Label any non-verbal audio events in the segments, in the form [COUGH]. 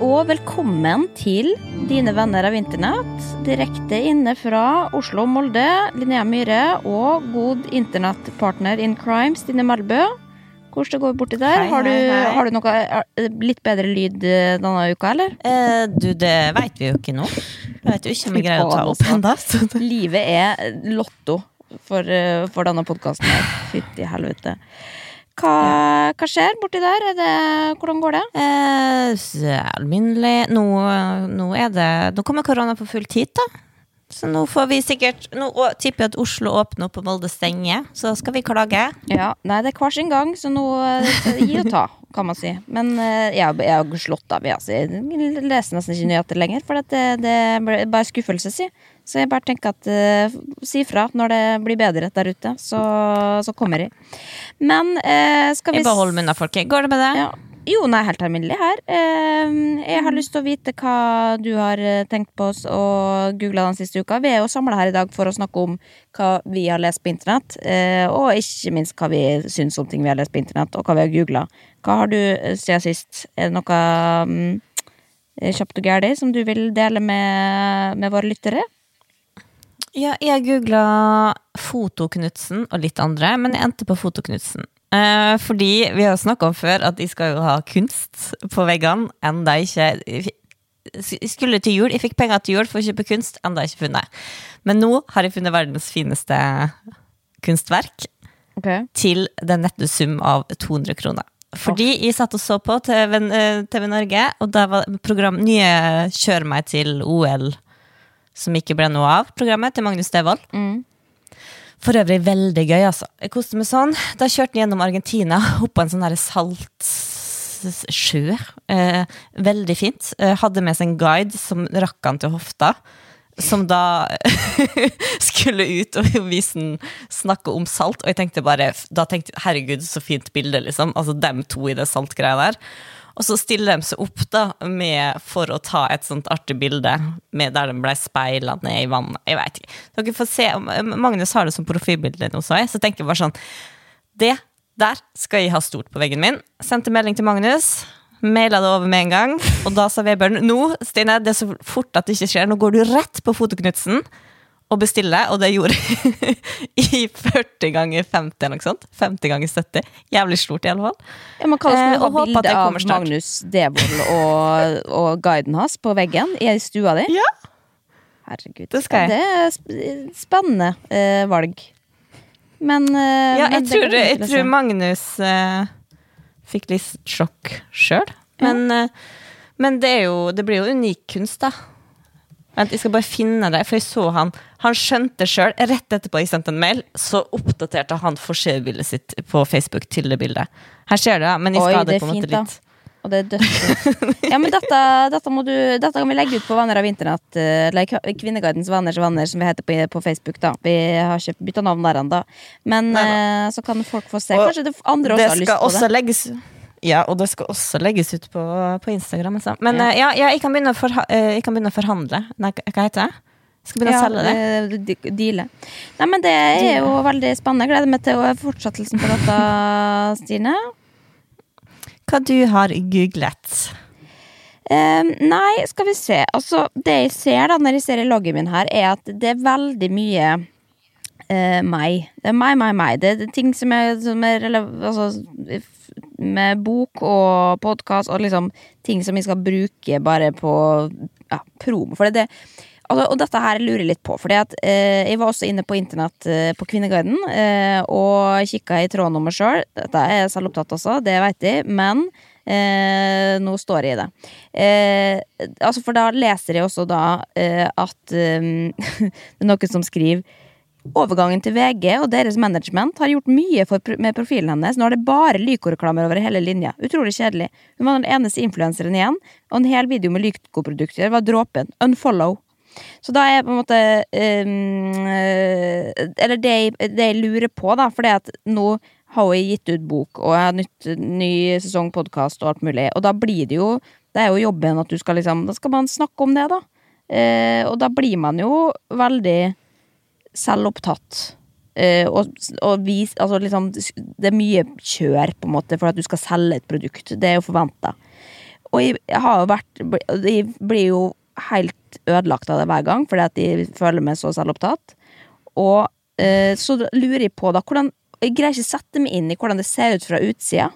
og velkommen til Dine venner av internett. Direkte inne fra Oslo og Molde, Linnea Myhre og god internettpartner in crime, Stine Melbø. Hvordan det går borti der? Hei, har, du, hei, hei. har du noe eh, litt bedre lyd eh, denne uka, eller? Eh, du, det veit vi jo ikke nå. Jeg vet jo ikke om vi greier å ta opp Faen, ennå. Livet er lotto for, eh, for denne podkasten her. Fytti helvete. Hva, hva skjer borti der? Er det, hvordan går det? Eh, alminnelig nå, nå er det Nå kommer korona på full tid, da. Så nå får vi sikkert Nå tipper jeg at Oslo åpner opp og Molde stenger. Så skal vi klage. Ja, Nei, det er hver sin gang, så nå eh, gi og ta, kan man si. Men eh, jeg har slått av. Jeg, altså. jeg leser nesten ikke nyheter lenger, for det, det er bare skuffelse, si. Så jeg bare tenker at eh, si fra når det blir bedre der ute, så, så kommer jeg. Men eh, skal vi Jeg bare holder meg unna folket. Går det med deg? Ja. Jo, nei, helt alminnelig her. Eh, jeg har lyst til å vite hva du har eh, tenkt på oss og googla den siste uka. Vi er jo samla her i dag for å snakke om hva vi har lest på internett, eh, og ikke minst hva vi syns om ting vi har lest på internett, og hva vi har googla. Hva har du eh, siden sist? Er det noe mm, kjapt og gæli som du vil dele med, med våre lyttere? Ja, jeg googla Fotoknutsen og litt andre, men jeg endte på Fotoknutsen. Eh, fordi vi har snakka om før at de skal jo ha kunst på veggene, enda ikke Jeg skulle til jul, jeg fikk penger til jul for å kjøpe kunst, enda ikke funnet. Men nå har jeg funnet verdens fineste kunstverk til den nette sum av 200 kroner. Fordi jeg satt og så på TV, eh, TV Norge, og da var program, nye Kjør meg til OL, som ikke ble noe av, programmet til Magnus Devold. Mm. For øvrig veldig gøy, altså. Jeg koste meg sånn. Da kjørte han gjennom Argentina, [LAUGHS] oppå en sånn salt sjø. Eh, veldig fint. Eh, hadde med seg en guide som rakk han til hofta. Som da [LAUGHS] skulle ut og vise den snakke om salt. Og jeg tenkte bare Da tenkte herregud, så fint bilde, liksom. Altså dem to i det saltgreia der. Og så stiller de seg opp da med, for å ta et sånt artig bilde der de ble speila ned i vannet. Jeg vet ikke. Se, Magnus har det som profilbilde nå, så jeg. Så tenker jeg bare sånn Det der skal jeg ha stort på veggen min. Sendte melding til Magnus. Maila det over med en gang. Og da sa Vebjørn nå, Stine, det er så fort at det ikke skjer. Nå går du rett på Fotoknutsen og bestille, og det gjorde jeg [LAUGHS] i 40 ganger 50 eller noe sånt. 50 ganger 70. Jævlig stort, i alle fall. Ja, man kan Eh, ha og håper at bilde det av. Magnus Devold og, og guiden hans på veggen i stua di. Ja. Herregud. Det. Det er sp- spennende eh, valg. Men, eh, Ja, jeg men tror, jeg tror. Magnus eh, fikk litt sjokk sjøl. Men, eh, men det, er jo, det blir jo unik kunst, da. Vent, jeg skal bare finne det, for jeg så han Han skjønte sjøl, rett etterpå jeg sendte en mail, så oppdaterte han forsidebildet sitt på Facebook til det bildet. Her ser du, ja, men jeg skal ha det det på en måte fint, da. litt Og det er dødsfint. Ja, men dette, dette, du, dette kan vi legge ut på Venner av internett. eh, Eller Kvinneguidens venners venner, som vi heter på, på Facebook. da Vi har ikke bytta navn der ennå. Men Nei eh, så kan folk få se. Kanskje det andre også har lyst på det. det. legges ja, og det skal også legges ut på, på Instagram. Altså. Men Ja. eh, ja, ja, jeg, kan begynne å forha eh, jeg kan begynne å forhandle. Nei, hva heter det? Skal begynne å selge det. de- Deale. Nei, men det er jo veldig spennende. Jeg gleder meg til fortsettelsen på dette, [LAUGHS] Stine. Hva du har googlet? Eh, nei, skal vi se. Altså, det jeg ser da når jeg ser i loggen min her, er at det er veldig mye uh, meg. Det er meg, meg, meg. Det er ting som er, som er altså, med bok og podkast og liksom ting som jeg skal bruke bare på ja, promo. For det, altså, og dette her lurer jeg litt på, at eh, jeg var også inne på internett eh, på Kvinneguiden eh, og kikka i tråden om meg sjøl. Dette er jeg selv opptatt også, det vet jeg, men eh, nå står jeg i det. Eh, altså, for da leser jeg også da eh, at eh, [LAUGHS] det er noen som skriver Overgangen til VG og deres management har gjort mye for, med profilen hennes. Nå er det bare Lyco-reklamer over hele linja. Utrolig kjedelig. Hun var den eneste influenseren igjen, og en hel video med Lyco-produkter var dråpen. Unfollow. Så da er på en måte eh, Eller det det jeg lurer på, da, for at nå har hun gitt ut bok, og jeg har nytt, ny sesong podkast og alt mulig, og da blir det jo Det er jo jobben at du skal liksom Da skal man snakke om det, da. Uh, og da blir man jo veldig selvopptatt. Uh, og og vis, altså liksom, det er mye kjør, på en måte, for at du skal selge et produkt. Det er jo forventa. og jeg har jo vært Jeg blir jo helt ødelagt av det hver gang, fordi at jeg føler meg så selvopptatt. Og uh, så lurer jeg på da hvordan Jeg greier ikke sette meg inn i hvordan det ser ut fra utsida.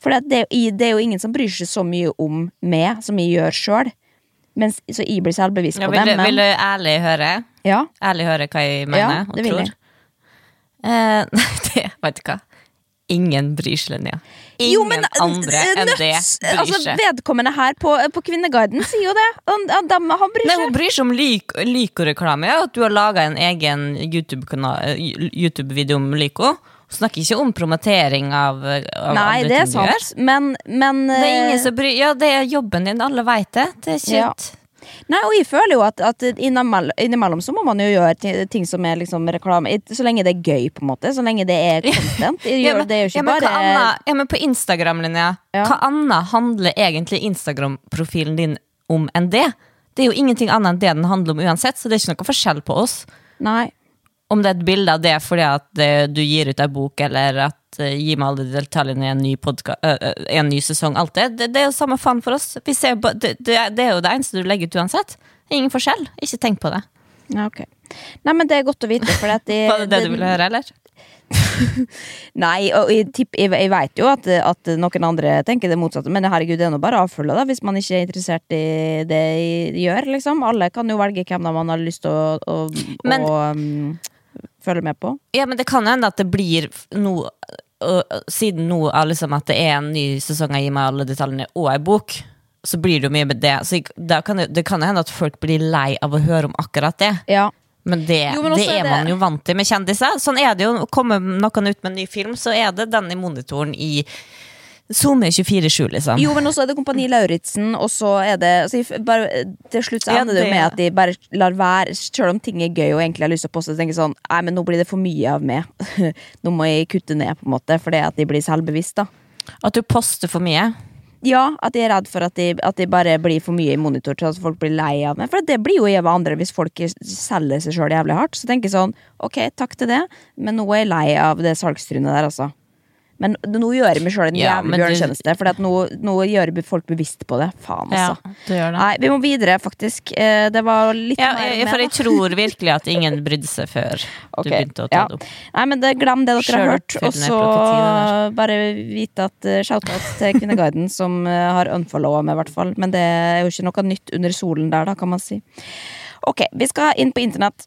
For det, det er jo ingen som bryr seg så mye om meg som jeg gjør sjøl. Så jeg blir selvbevisst Ja, på vil, det. Men... vil du ærlig høre? Ja, Ærlig høre hva jeg mener Ja, og tror? Eh, [LAUGHS] det, vet du hva? Ingen bryr seg, Linnea. Ingen Jo, men, andre eh, enn det bryr altså, seg. Vedkommende her på, på Kvinneguiden sier jo det. Han, de, han bryr Nei, seg. Hun bryr seg om Lyk- Lyko-reklame. Ja, at du har laga en egen YouTube-kanal- eh, YouTube-video om Lyko. Hun snakker ikke om promotering av, av Nei, det er sant, men, men Det er ingen eh, som bryr Ja, det er jobben din, alle veit det. Det er ikke Ja. Nei, og jeg føler jo at, at innimellom, innimellom så må man jo gjøre ting som er liksom reklame Så lenge det er gøy, på en måte. Så lenge det er content. Jeg [LAUGHS] Ja, men, det er jo ja, men, bare Anna, ja, men på Instagram, Linnea, Ja. hva annet handler egentlig Instagram-profilen din om enn det? Det er jo ingenting annet enn det den handler om uansett, så det er ikke noe forskjell på oss. Nei. Om det er et bilde av det fordi at eh, du gir ut ei bok, eller at uh, gi meg alle de detaljene i en ny, podka- uh, en ny sesong, alt det, det, det er jo samme faen for oss. Vi ser, det, det, er- jo det eneste du legger ut uansett. Ingen forskjell. Ikke tenk på det. Ja, ok. Nei, men det er godt å vite, for at de, [LAUGHS] Var det det du ville høre, eller? [LAUGHS] Nei, og jeg, tipp, jeg, jeg vet jo at, at noen andre tenker det motsatte, men herregud, det er nå bare å avfølge, da, hvis man ikke er interessert i det jeg gjør, liksom. Alle kan jo velge hvem da man har lyst til å, å, Men- å um, følge med på. Ja, men det kan hende at det blir noe Siden nå er liksom at det er en ny sesong av Gi meg alle detaljene og ei bok, så blir det jo mye med det. Så kan det, det kan hende at folk blir lei av å høre om akkurat det. Ja. Men det, Jo, men det er er man jo vant til med kjendiser. Sånn er det jo. Kommer noen ut med en ny film, så er det den i monitoren i SoMe 24-7, liksom. Jo, men også er det Kompani Lauritzen, og så er det altså, bare, Til slutt så Ja, ender det jo med at de bare lar være, selv om ting er gøy og egentlig har lyst til å poste, så tenker sånn Nei, men nå blir det for mye av meg. [LAUGHS] nå må jeg kutte ned, på en måte, fordi at de blir selvbevisst, da. At du poster for mye. Ja, at de er redd for at de, at de bare blir for mye i monitor til at folk blir lei av meg. For det blir jo jeg og andre hvis folk selger seg sjøl jævlig hardt. Så tenker jeg sånn, ok, takk til det, men nå er jeg lei av det salgstrynet der, altså. Men nå gjør meg sjøl en Ja, jævlig bjørnetjeneste, for nå, nå gjør folk bevisst på det. Faen, Ja, altså. gjør det. Nei, vi må videre, faktisk. Eh, Det var litt Ja, mer med, for jeg tror virkelig at ingen brydde seg før okay, du begynte å ta ja. det opp. Nei, men det, glem det dere har hørt, og så bare vite at uh, shout-out til Kvinneguiden, [LAUGHS] som uh, har unfollowa meg, i hvert fall. Men det er jo ikke noe nytt under solen der, da, kan man si. Ok, vi skal inn på internett.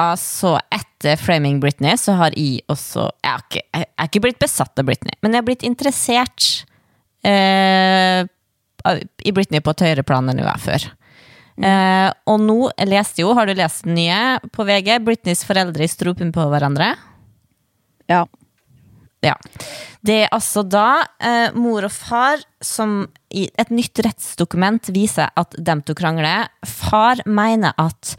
Altså, etter Framing Britney så har jeg også Jeg har ikke, jeg er ikke blitt besatt av Britney, men jeg har blitt interessert eh, i Britney på et høyere plan enn jeg var før. Eh, og nå leste jo, har du lest den nye på VG? Britneys foreldre i strupen på hverandre. Ja. Ja. Det er altså da eh, mor og far som i et nytt rettsdokument viser at dem to krangler. Far mener at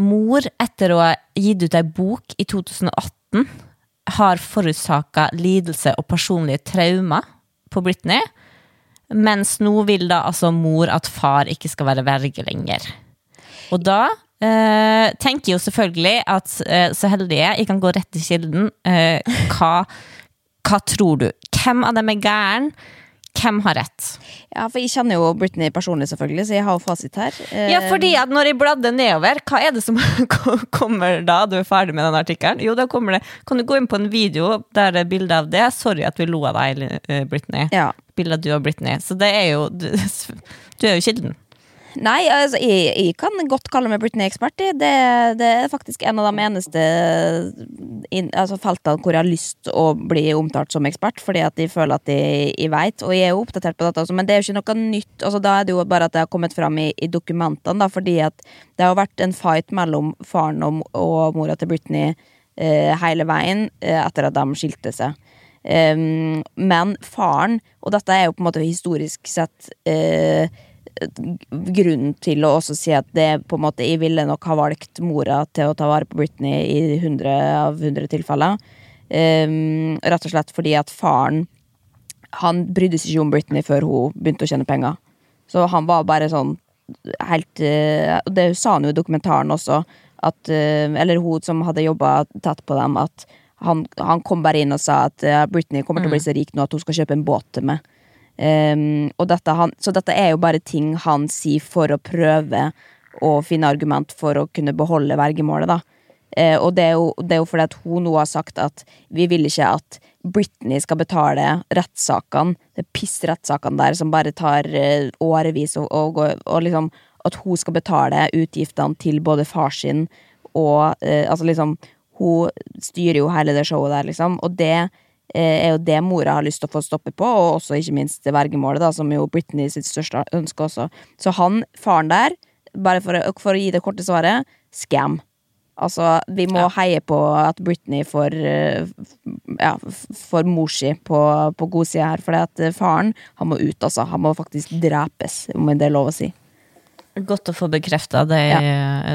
mor, etter å ha gitt ut ei bok i 2018, har forårsaka lidelse og personlige traumer på Britney. Mens nå vil da altså mor at far ikke skal være verge lenger. Og da eh, tenker jo selvfølgelig at eh, så heldige, jeg kan gå rett til kilden. Eh, hva, hva tror du? Hvem av dem er gæren? Hvem har rett? Ja, for Jeg kjenner jo Britney personlig, selvfølgelig, så jeg har jo fasit her. Eh, Ja, fordi at når jeg bladde nedover, hva er det som [LAUGHS] kommer da du er ferdig med den artikkelen? Jo, da kommer det Kan du gå inn på en video der det er bilde av det? Sorry at vi lo av deg, eh, Britney. Ja. Bilde av du og Britney. Så det er jo Du, [LAUGHS] du er jo kilden. Nei, altså, jeg, jeg kan godt kalle meg Britney-ekspert. Det, det er faktisk en av de eneste altså, feltene hvor jeg har lyst å bli omtalt som ekspert, fordi at jeg føler at jeg, jeg veit, og jeg er jo oppdatert på dette også, men det er jo ikke noe nytt. Altså, da er det jo bare at det har kommet fram i, i dokumentene, da, fordi at det har vært en fight mellom faren og, og mora til Britney eh, hele veien eh, etter at de skilte seg. Um, men faren, og dette er jo på en måte historisk sett eh, grunnen til å også si at det på en måte Jeg ville nok ha valgt mora til å ta vare på Britney i 100 av 100 tilfeller. Um, rett og slett fordi at faren Han brydde seg ikke om Britney før hun begynte å tjene penger. Så han var bare sånn helt uh, Og det sa han jo i dokumentaren også, at uh, Eller hun som hadde jobba tett på dem, at han, han kom bare inn og sa at uh, Britney kommer til å bli så rik nå at hun skal kjøpe en båt til meg. Um, dette han, så dette er jo bare ting han sier for å prøve å finne argument for å kunne beholde vergemålet, da. Uh, og det er, jo, det er jo fordi at hun nå har sagt at vi vil ikke at Britney skal betale rettssakene, det pissrettssakene der som bare tar uh, årevis, og, og, og liksom at hun skal betale utgiftene til både far sin og uh, Altså liksom Hun styrer jo hele det showet der, liksom, og det er jo det mora har lyst til å få stoppe på, og også ikke minst vergemålet, da, som jo Britney sitt største ønske også. Så han, faren der, bare for, for å gi det korte svaret, scam. Altså, vi må heie på at Britney får eh, Ja, får mor si på, på godsida her, for at eh, faren, han må ut, altså. Han må faktisk drepes, om det er lov å si. Godt å få bekrefta det,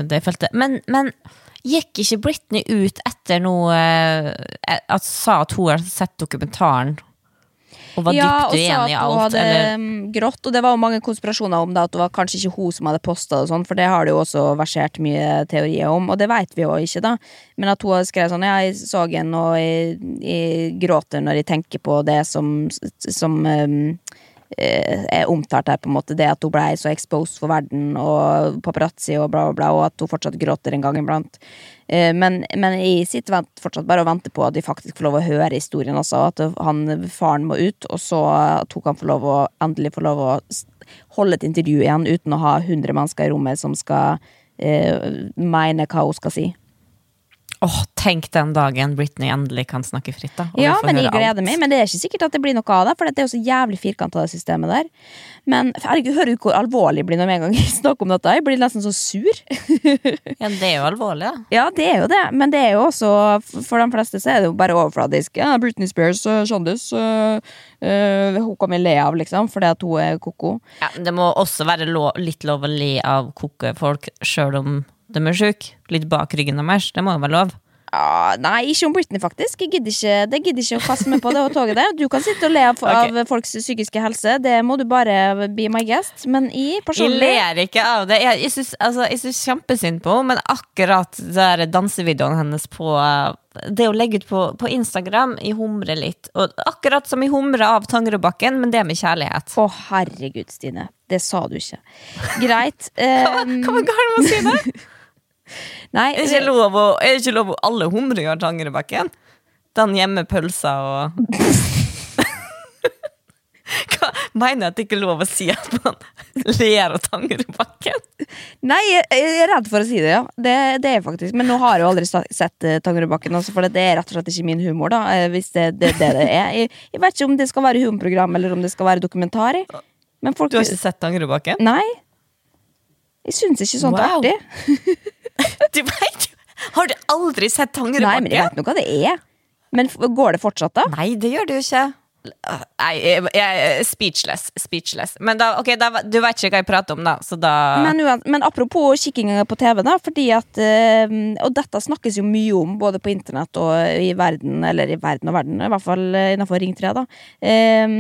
det feltet. Men, men gikk ikke Britney ut etter noe eh, At sa at hun har sett dokumentaren og var ja, dypt og sa at hun hadde Eller? mm, grått, og det var jo mange konspirasjoner om det, at det var kanskje ikke hun som hadde posta det, sånn, for det har det jo også versert mye teorier om, og det vet vi jo ikke, da. Men at hun hadde skrevet sånn Ja, jeg så henne, og jeg, jeg gråter når jeg tenker på det som, som um, eh, er omtalt her, på en måte. Det at hun ble så exposed for verden, og paparazzi og bla, bla, bla, og at hun fortsatt gråter en gang iblant. Eh, Men, men jeg sitter fortsatt bare og venter på at de faktisk får lov å høre historien også. At han, faren må ut, og så at hun kan få lov å endelig få lov å holde et intervju igjen uten å ha 100 mennesker i rommet som skal eh, mene hva hun skal si. Åh, tenk den dagen Britney endelig kan snakke fritt, da. Ja, men jeg gleder meg. Men det er ikke sikkert at det blir noe av det, for det er jo så jævlig firkanta, det systemet der. Men herregud, hører du hvor alvorlig jeg blir når med en gang jeg [LAUGHS] snakker om dette? Jeg blir nesten så sur. [LAUGHS] Ja, det er jo alvorlig, da. Ja, det er jo det, men det er jo også For de fleste så er det jo bare overfladisk. Ja, Britney Spears, uh, kjendis. uh, uh, hun kan vi le av, liksom, fordi at hun er ko-ko. Ja, det må også være lo litt lov å le av kokefolk sjøl om de er sjuke. Litt bak ryggen deres. Det må jo være lov. Ah, nei, ikke om Britney, faktisk. Jeg gidder ikke, det gidder ikke å kaste meg på det og toget det. Du kan sitte og le av, okay. av folks psykiske helse, det må du bare be my guest. Men jeg Jeg ler ikke av det. Jeg, jeg syns altså, kjempesynd på henne, men akkurat der dansevideoen hennes på eh, Det å legge ut på, på Instagram, jeg humrer litt. Og akkurat som jeg humrer av Tangerudbakken, men det med kjærlighet. Å, herregud, Stine. Det sa du ikke. Greit. [LAUGHS] Um, Hva var galt med å si det? [LAUGHS] nei, Er det ikke lov å, er det ikke lov å alle humringer av Tangerudbakken? Den gjemmer pølser og [LAUGHS] Hva, Mener jeg at det ikke er lov å si at man ler av Tangerudbakken? Nei, jeg, jeg er redd for å si det, ja. Det, det er faktisk. Men nå har jeg jo aldri sett uh, Tangerudbakken, altså, for det er rett og slett ikke min humor. da eh, Hvis det er det, det det er. Jeg, jeg vet ikke om det skal være humorprogram eller om det skal være dokumentar. Men folk Du har ikke sett Tangerudbakken? Nei. Jeg syns ikke sånt er artig. [LAUGHS] [LAUGHS] Du vet Har du aldri sett Nei, men jeg vet nå hva det er. Men går det fortsatt, da? Nei, det gjør det jo ikke. Nei, jeg, jeg speechless. Speechless. Men da, okay, da, du vet ikke hva jeg prater om, da, så da Men, men apropos kikking på TV, da, fordi at eh, Og dette snakkes jo mye om både på internett og i verden, eller i verden og verden, i hvert fall eh, innenfor Ring 3, da. Eh,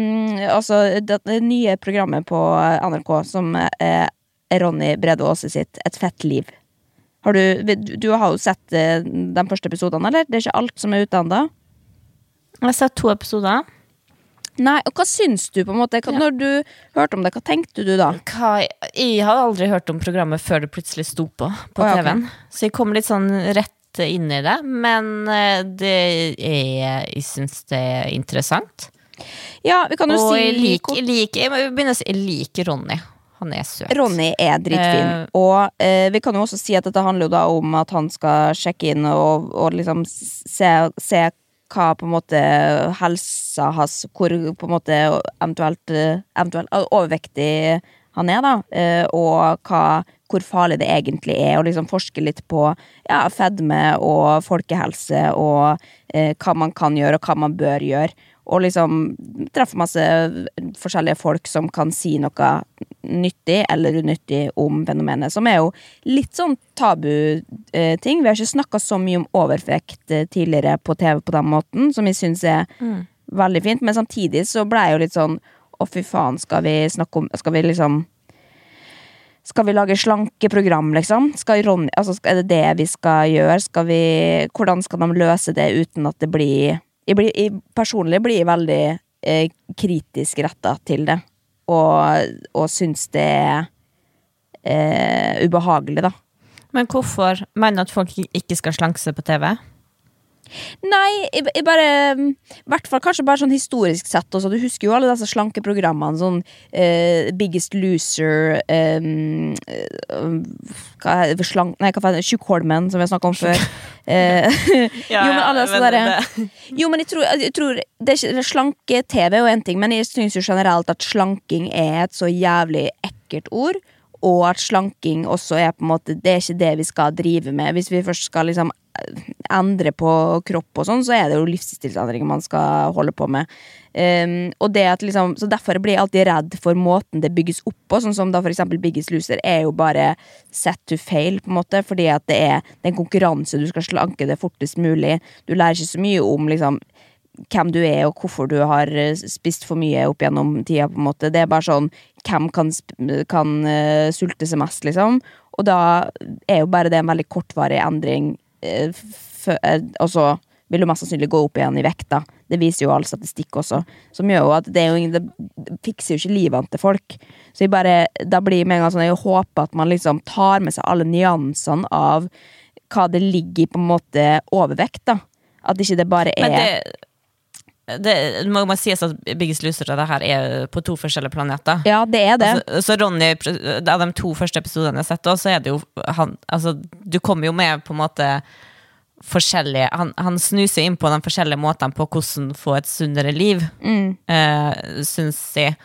altså det, det nye programmet på NRK som er Ronny Brede Aase sitt Et fett liv. Har du, du, har jo sett eh, de første episodene, eller? Det er ikke alt som er ute ennå? Jeg har sett to episoder. Nei, og hva syns du, på en måte? Hva, Når du hørte om det, hva tenkte du da? Hva, jeg har aldri hørt om programmet før det plutselig sto på på oh, ja. TV-en. Så jeg kom litt sånn rett inn i det. Men eh, det er Jeg syns det er interessant. Ja, vi kan jo Og si liker, jeg liker, si jeg liker Ronny. Han er søt. Ronny er dritfin. Eh. og eh, vi kan jo også si at dette handler jo da om at han skal sjekke inn og, og liksom se, se hva på en måte helsa hans Hvor på en måte eventuelt, eh, eventuelt overvektig han er, da. eh, Og hva, hvor farlig det egentlig er, og liksom forske litt på ja, fedme og folkehelse og eh, hva man kan gjøre, og hva man bør gjøre. Og liksom treffe masse forskjellige folk som kan si noe nyttig eller unyttig om fenomenet. Som er jo litt sånn tabu-ting. Vi har ikke snakka så mye om overvekt eh, tidligere på TV på den måten, som jeg syns er veldig fint. Men samtidig så ble jeg jo litt sånn å, fy faen, skal vi snakke om Skal vi liksom skal vi lage slanke program, liksom? Skal Ronny, altså, er det det vi skal gjøre? Skal vi, hvordan skal de løse det uten at det blir Jeg, blir, jeg personlig blir jeg veldig eh, kritisk retta til det. Og, og syns det er eh, ubehagelig, da. Men hvorfor mener du at folk ikke skal slanke seg på TV? Nei, jeg, jeg bare I hvert fall kanskje bare sånn historisk sett også. Du husker jo alle disse slankeprogrammene. Sånn uh, Biggest Loser um, uh, Hva? Slank... Nei, hva faen? Tjukkholmen, som vi har snakka om før. [LAUGHS] ja, jo, men alle disse derre Jo, men jeg tror, jeg tror det er ikke, Slanke-TV er jo én ting, men jeg syns jo generelt at slanking er et så jævlig ekkelt ord. Og at slanking også er på en måte Det er ikke det vi skal drive med. Hvis vi først skal liksom endre på kropp og sånn, så er det jo livsstilsendringer man skal holde på med. Um, og det at liksom, så Derfor blir jeg alltid redd for måten det bygges opp på. Sånn som da for eksempel Biggest Loser er jo bare set to fail, på en måte. Fordi at det er, det er en konkurranse, du skal slanke det fortest mulig. Du lærer ikke så mye om liksom hvem du er, og hvorfor du har eh, spist for mye opp gjennom tida. på en måte Det er bare sånn hvem kan, kan uh, sulte seg mest, liksom. Og da er jo bare det en veldig kortvarig endring. eh, eh, og så vil du mest sannsynlig gå opp igjen i vekt. da Det viser jo all statistikk også. Som gjør jo at det, jo, ingen- det fikser jo ikke livene til folk. Så jeg bare, da blir det med en gang sånn Jeg håper at man liksom tar med seg alle nyansene av hva det ligger i på en måte overvekt. da At ikke det bare er Men det, det må må sies at Biggest Loser det her er på to forskjellige planeter. Ja, det er det. Altså, så Ronny, av de to første episodene jeg har sett, så er det jo han Altså, du kommer jo med på en måte forskjellige Han, han snuser inn på de forskjellige måtene på hvordan få et sunnere liv, mm. syns jeg.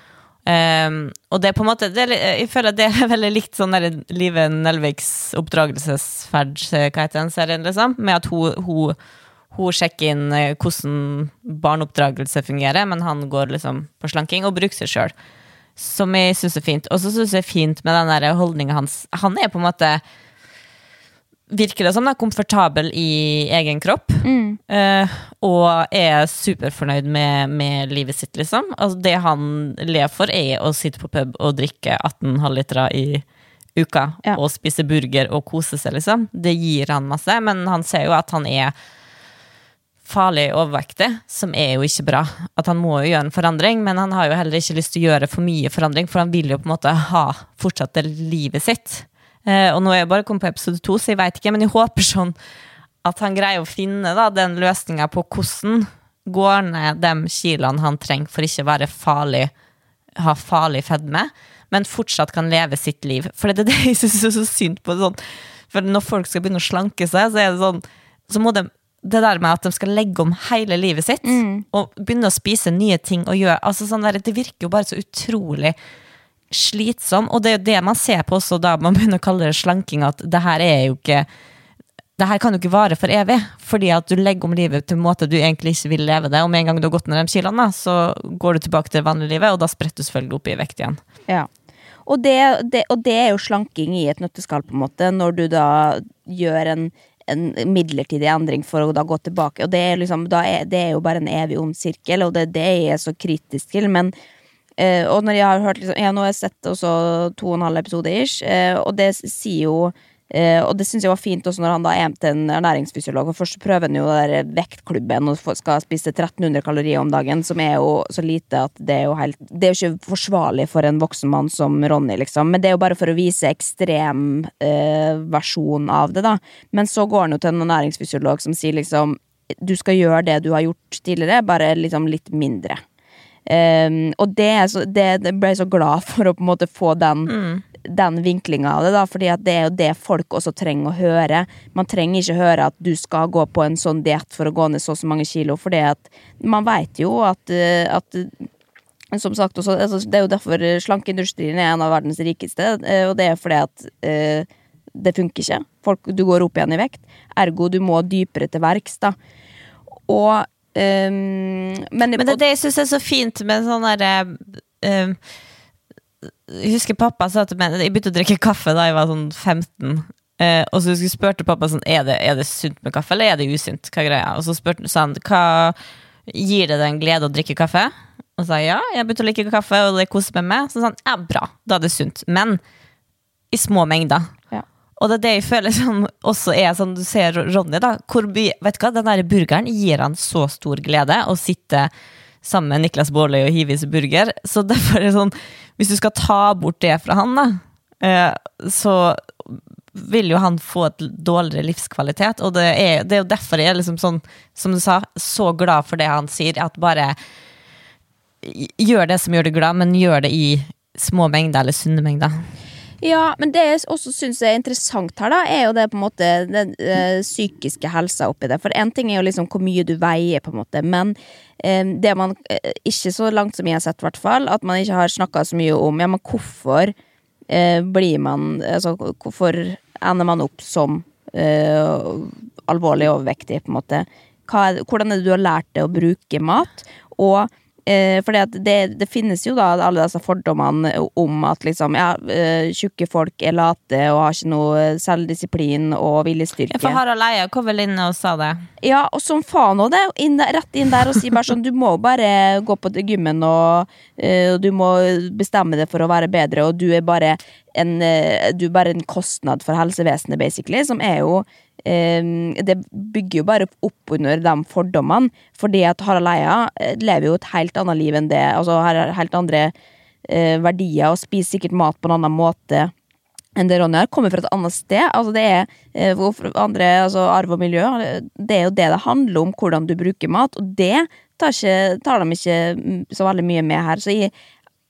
Um, og det er på en måte er, Jeg føler at det er [LAUGHS] veldig likt sånn der Live Nelviks oppdragelsesferd, hva heter den serien, liksom? Med at hun, hun, hun sjekker inn eh, hvordan barneoppdragelse fungerer, men han går liksom på slanking og bruker seg sjøl. Som jeg syns er fint. Og så syns jeg er fint med den holdninga hans. Han er på en måte Virker det som han er komfortabel i egen kropp. eh, og er superfornøyd med, med livet sitt, liksom. Altså, det han lever for, er å sitte på pub og drikke 18 halvlitere i uka. Ja. Og spise burger og kose seg, liksom. Det gir han masse, men han ser jo at han er farlig overvektig, som er jo ikke bra. At han må jo gjøre en forandring, men han har jo heller ikke lyst til å gjøre for mye forandring, for han vil jo på en måte ha fortsatt det livet sitt. Eh, og nå er jeg bare kommet på episode to, så jeg veit ikke, men jeg håper sånn at han greier å finne da, den løsninga på hvordan går ned de kiloene han trenger for ikke å være farlig, ha farlig fedme, men fortsatt kan leve sitt liv. For det er det jeg syns er så synd på. Sånn. For når folk skal begynne å slanke seg, så er det sånn Så må de det der med at de skal legge om hele livet sitt og begynne å spise nye ting og gjøre altså sånn der, Det virker jo bare så utrolig slitsom, og det er jo det man ser på også da man begynner å kalle det slanking, at det her er jo ikke det her kan jo ikke vare for evig, fordi at du legger om livet til en måte du egentlig ikke vil leve det. Og med en gang du har gått ned de kiloene, så går du tilbake til vanlig livet, og da spretter du selvfølgelig opp i vekt igjen. Ja. Og det, det, og det er jo slanking i et nøtteskall, på en måte, når du da gjør en, en midlertidig endring for å da gå tilbake. Og det er, liksom, er, det er jo bare en evig ond sirkel, og det er det jeg er så kritisk til. Men eh, Og når jeg har hørt liksom, ja, nå har jeg sett også to og en halv episode ish, eh, og det sier jo Eh, og det syns jeg var fint også når han da er til en ernæringsfysiolog. For først prøver han jo der vektklubben og skal spise 1300 kalorier om dagen, som er jo så lite at det er jo helt Det er jo ikke forsvarlig for en voksen mann som Ronny, liksom. Men det er jo bare for å vise ekstrem eh, versjon av det, da. Men så går han jo til en ernæringsfysiolog som sier liksom Du skal gjøre det du har gjort tidligere, bare liksom litt mindre. Um, og det, det, det ble jeg så glad for å på en måte få den, den vinklinga av det, da, fordi det er jo det folk også trenger å høre. Man trenger ikke høre at du skal gå på en sånn diett for å gå ned så og så mange kilo, for man veit jo at, eh, at som sagt, også, altså, Det er jo derfor slankeindustrien er en av verdens rikeste, eh, og det er fordi at eh, det funker ikke. Folk, du går opp igjen i vekt. Ergo du må dypere til verks, da. Og ehm, men, Men det er det jeg syns er så fint med sånn derre eh, Jeg husker pappa sa til meg Jeg begynte å drikke kaffe da jeg var sånn 15. eh, og så spurte pappa sånn er det, er det sunt med kaffe, eller er det usunt. Hva greia? Og så spurte han hva gir det deg en glede å drikke kaffe. Og sa ja, jeg begynte å like kaffe, og det koser meg med. Så sa han ja, bra, da er det sunt. Men i små mengder. Ja. Og det er det jeg føler som også er sånn du ser Ronny, da. Hvor, vet du hva, den der burgeren gir han så stor glede å sitte sammen med Niklas Baarli og Hivis burger. Så derfor er det sånn, hvis du skal ta bort det fra han, da, eh, så vil jo han få et dårligere livskvalitet. Og det er, det er jo derfor jeg er liksom sånn, som du sa, så glad for det han sier, at bare gjør det som gjør deg glad, men gjør det i små mengder eller sunne mengder. Ja, men det jeg også syns er interessant her, da, er jo det på en måte den eh, psykiske helsa oppi det. For én ting er jo liksom hvor mye du veier, på en måte, men eh, det man eh, ikke så langt som jeg har sett, hvert fall, at man ikke har snakka så mye om ja, men hvorfor eh, blir man Altså hvorfor ender man opp som alvorlig overvektig, på en måte. Er, hvordan er det du har lært deg å bruke mat? Og Eh, at det, det finnes jo da alle disse fordommene om at liksom, ja, eh, tjukke folk er late og har ikke noe selvdisiplin og viljestyrke. For Harald Eia kom vel inn og sa det. Ja, og som faen òg, det. Inn, rett inn der og si bare sånn Du må bare gå på gymmen, og eh, du må bestemme deg for å være bedre, og du er bare en, eh, du er bare en kostnad for helsevesenet, basically, som er jo Um, Det bygger jo bare opp under de fordommene, fordi at Harald Eia eh, lever jo et helt annet liv enn det. Altså har helt andre uh, verdier og spiser sikkert mat på en annen måte enn det Ronny har, kommer fra et annet sted. Altså det er uh, andre, altså arv og miljø. Det er jo det det handler om, hvordan du bruker mat. Og det tar, ikke, tar de ikke mm, så veldig mye med her. Så jeg,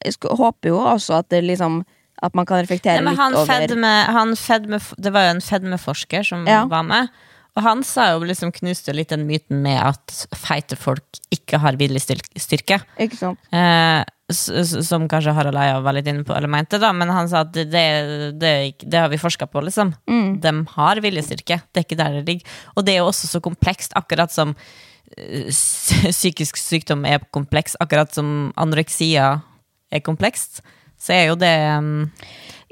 jeg håper jo også at det liksom At man kan reflektere Nei, men han litt over fedme, han fedme, det var jo en fedmeforsker som Ja. var med. Og han sa jo liksom knuste litt den myten med at feite folk ikke har viljestyrke. Ikke sant? Eh, som kanskje Harald Eia var litt inne på, eller mente, da, men han sa at det, det, det, har vi forska på, liksom. De har viljestyrke, det er ikke der det ligger. Og det er jo også så komplekst, akkurat som eh, psykisk sykdom er kompleks, akkurat som anoreksia er komplekst, så er jo det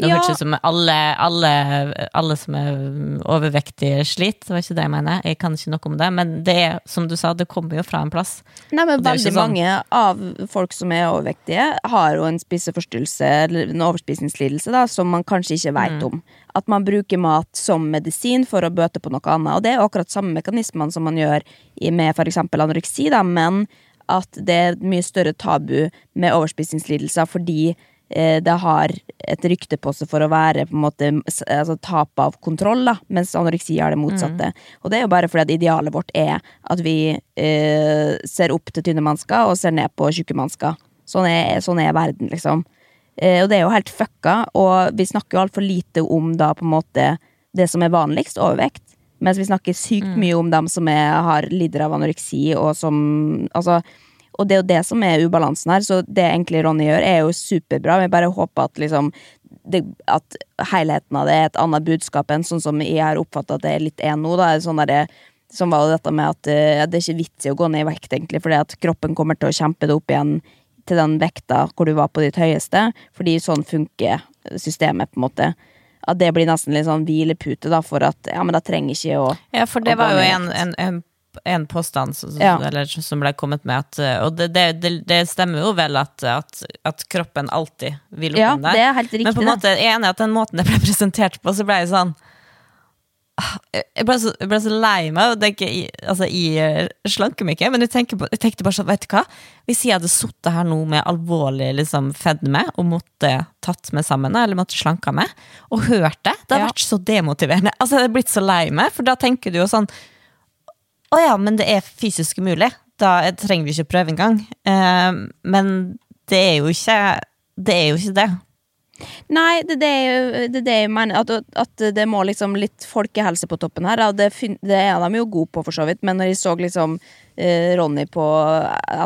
det Ja. høres ut som alle, alle, alle som er overvektige, sliter. Det var ikke det jeg mener. Jeg kan ikke noe om det. Men det er, som du sa, det kommer jo fra en plass. Nei, men Veldig sånn- mange av folk som er overvektige, har jo en spiseforstyrrelse eller en overspisingslidelse da, som man kanskje ikke veit om. At man bruker mat som medisin for å bøte på noe annet. Og det er akkurat samme mekanismene som man gjør med f.eks. anoreksi, da, men at det er mye større tabu med overspisingslidelser fordi det har et rykte på seg for å være på en måte altså, tap av kontroll, da, mens anoreksi har det motsatte. Og det er jo bare fordi at idealet vårt er at vi eh, ser opp til tynne mennesker og ser ned på tjukke mennesker. Sånn er, sånn er verden, liksom. Eh, og det er jo helt fucka, og vi snakker jo altfor lite om da på en måte det som er vanligst, overvekt. Mens vi snakker sykt mye om dem som er, har lider av anoreksi, og som Altså, Og det er jo det som er ubalansen her, så det egentlig Ronny gjør, er jo superbra. Vi bare håper at liksom det, at helheten av det er et annet budskap enn sånn som jeg har oppfatta at det er litt er nå. da, sånn der, Som var jo dette med at uh, det er ikke vits i å gå ned i vekt, egentlig, fordi at kroppen kommer til å kjempe det opp igjen til den vekta hvor du var på ditt høyeste, fordi sånn funker systemet, på en måte. At det blir nesten litt sånn hvilepute, da, for at ja, men da trenger ikke å Ja, for det var jo en, en, en, en påstand som, Ja. eller, som ble kommet med, at, uh, og det, det, det, stemmer jo vel at, at, at kroppen alltid vil opp Ja, igjen der. det er helt riktig. Men på en måte, jeg er enig i at den måten det ble presentert på, så ble jeg sånn ah, jeg ble, så, jeg ble så lei meg. og tenker, er i- Altså, jeg eh, slanker meg ikke, men jeg, på, jeg tenkte bare sånn, vet du hva? Hvis jeg hadde sittet her nå med alvorlig liksom, fedme og måtte tatt meg sammen, eller måtte slanka meg, og hørt det, det hadde Ja. vært så demotiverende. Altså, jeg hadde blitt så lei meg, for da tenker du jo sånn Å ja, men det er fysisk umulig. Da trenger vi ikke prøve engang. Uh, men det er jo ikke det. Er jo ikke det. Nei, det, det er jo det, det jeg mener. At, at det må liksom litt folkehelse på toppen her. Det, det er de jo gode på, for så vidt. Men når jeg så liksom eh, Ronny på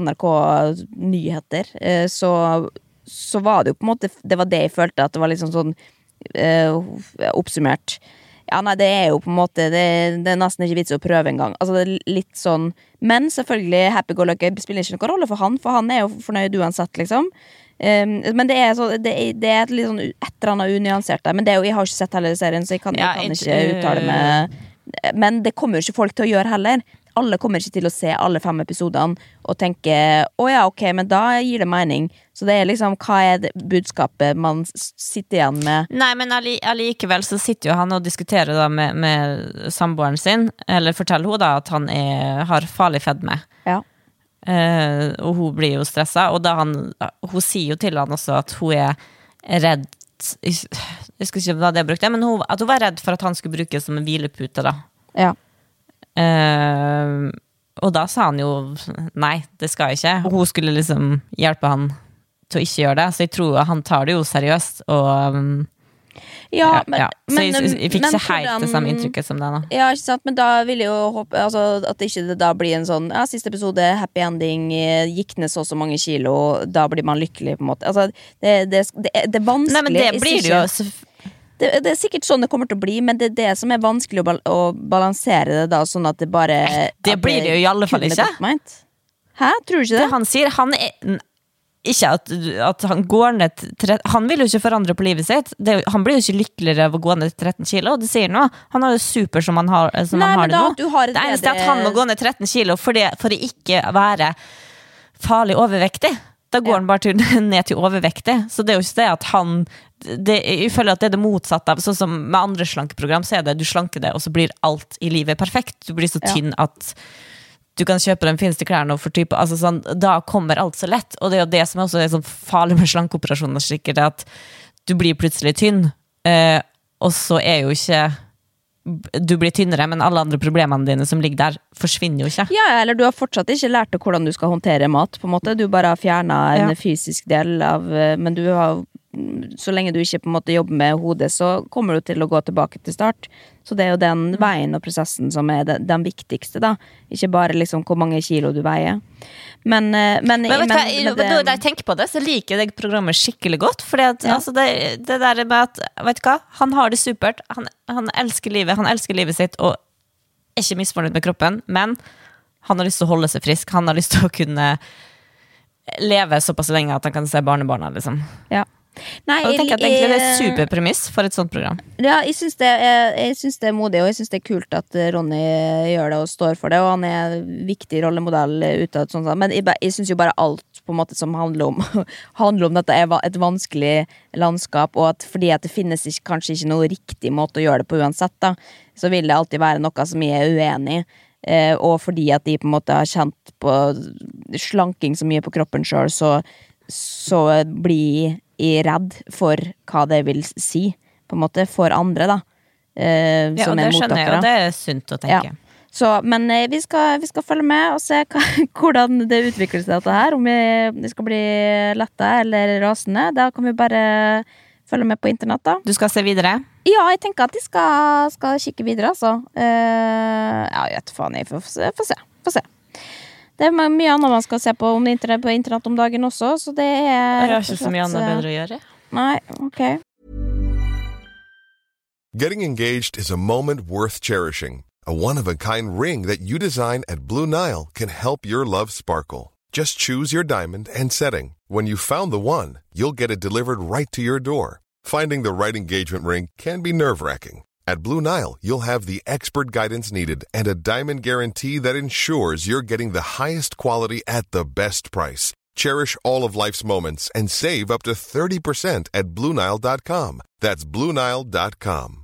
NRK Nyheter, eh, så, så var det jo på en måte Det var det jeg følte, at det var liksom sånn eh, oppsummert. Ja, nei, det er jo på en måte Det, det er nesten ikke vits å prøve engang. Altså, det er litt sånn Men selvfølgelig, happy go lucky spiller ikke noen rolle for han, for han er jo fornøyd uansett, liksom. Um, men det er, så, det, det er et litt sånn et eller annet unyansert der. Men det er jo, jeg har ikke sett hele serien, så jeg kan, Ja, jeg kan ikke uttale meg Men det kommer jo ikke folk til å gjøre heller. Alle kommer ikke til å se alle fem episodene og tenke å ja, ok, men da gir det mening. Så det er liksom, hva er det budskapet man sitter igjen med? Nei, men alli- allikevel så sitter jo han og diskuterer da med, med samboeren sin, eller forteller hun da at han er, har farlig fedme. Ja. Eh, og hun blir jo stressa, og da han, hun sier jo til han også at hun er redd Jeg husker ikke hva det brukte, men hun, at hun var redd for at han skulle brukes som en hvilepute. da Ja. Eh, og da sa han jo nei, det skal jeg ikke. Og hun skulle liksom hjelpe han til å ikke gjøre det, så jeg tror han tar det jo seriøst. Og um, Ja, men, ja. Så jeg, jeg, jeg fikk men ikke helt det samme inntrykket som det. da Ja, ikke sant, men da vil jeg jo håpe altså, At det ikke da blir en sånn ja, Siste episode, happy ending, gikk ned så og så mange kilo, da blir man lykkelig, på en måte. Altså, det, det, det, det er vanskelig. Nei, men det blir det jo. Det, det er sikkert sånn det kommer til å bli, men det er det som er vanskelig å, bal å balansere det, da, sånn at det bare Det blir det jo i alle fall ikke. Hæ? Tror du ikke Det det? han sier, han er ikke at, at han går ned til tre- Han vil jo ikke forandre på livet sitt. Det, han blir jo ikke lykkeligere av å gå ned 13 kilo. Det sier jo. Han har det super som han har, som Nei, han har det nå. har et det eneste er at han må gå ned 13 kilo for, det, for å ikke være farlig overvektig. Da går Ja. han bare til, [LAUGHS] ned til overvektig. Så det er jo ikke det at han det, Jeg føler at det er det motsatte av Sånn som med andre slankeprogram, så er det du slanker det, og så blir alt i livet perfekt. Du blir så Ja. tynn at du kan kjøpe de fineste klærne og fortype altså sånn, Da kommer alt så lett. Og det er jo det som også er sånn farlig med slankeoperasjoner, sikkert, er at du blir plutselig tynn, eh, og så er jo ikke Du blir tynnere, men alle andre problemene dine som ligger der, forsvinner jo ikke. Ja, eller du har fortsatt ikke lært deg hvordan du skal håndtere mat. på en måte Du bare har fjerna en Ja. fysisk del av eh, Men du har så lenge du ikke på en måte jobber med hodet, så kommer du til å gå tilbake til start. Så det er jo den veien og prosessen som er den, den viktigste, da. Ikke bare liksom hvor mange kilo du veier. Men, eh, men, Men vet du hva, men- men når jeg tenker på det, så liker jeg det programmet skikkelig godt. Fordi Ja. altså, det, det der med at Vet du hva, han har det supert. Han, han elsker livet, han elsker livet sitt og er ikke misfornøyd med kroppen, men han har lyst til å holde seg frisk. Han har lyst til å kunne leve såpass lenge at han kan se barnebarna, liksom. ja. Nei, Og jeg tenker at egentlig det er superpremiss for et sånt program. Ja, jeg syns det, det er modig, og jeg syns det er kult at eh, Ronny gjør det og står for det. Og han er en viktig rollemodell utad. Sånn, men jeg, jeg syns jo bare alt på en måte som handler om [LAUGHS] Handler om dette er et vanskelig landskap, og at fordi at det finnes ikke, kanskje ikke noe riktig måte å gjøre det på uansett, da, så vil det alltid være noe som jeg er uenig i. Eh, og fordi at de på en måte har kjent på slanking så mye på kroppen sjøl, så, så blir jeg redd for hva det vil si, på en måte, for andre, da. Eh, Ja, og det skjønner jeg, og det er sunt å tenke. Ja. Så, men eh, vi, skal, vi skal følge med og se hva, [LAUGHS] hvordan det utvikler seg, dette her. Om vi, skal bli letta eller rasende. Da kan vi bare følge med på internett, da. Du skal se videre? Ja, jeg tenker at de skal, skal kikke videre, altså. Eh, ja, jeg vet faen. Jeg får. Får se. Får se. Det er mye annet man skal se på om internett, på internett om dagen også, så det er Jeg har ikke så mye annet eh, bedre å gjøre. Nei, ok. Getting engaged is a moment worth cherishing. A one of a kind ring that you design at Blue Nile can help your love sparkle. Just choose your diamond and setting. When you found the one, you'll get it delivered right to your door. Finding the right engagement ring can be nerve wracking. At Blue Nile, you'll have the expert guidance needed and a diamond guarantee that ensures you're getting the highest quality at the best price. Cherish all of life's moments and save up to 30% at BlueNile.com. That's BlueNile.com.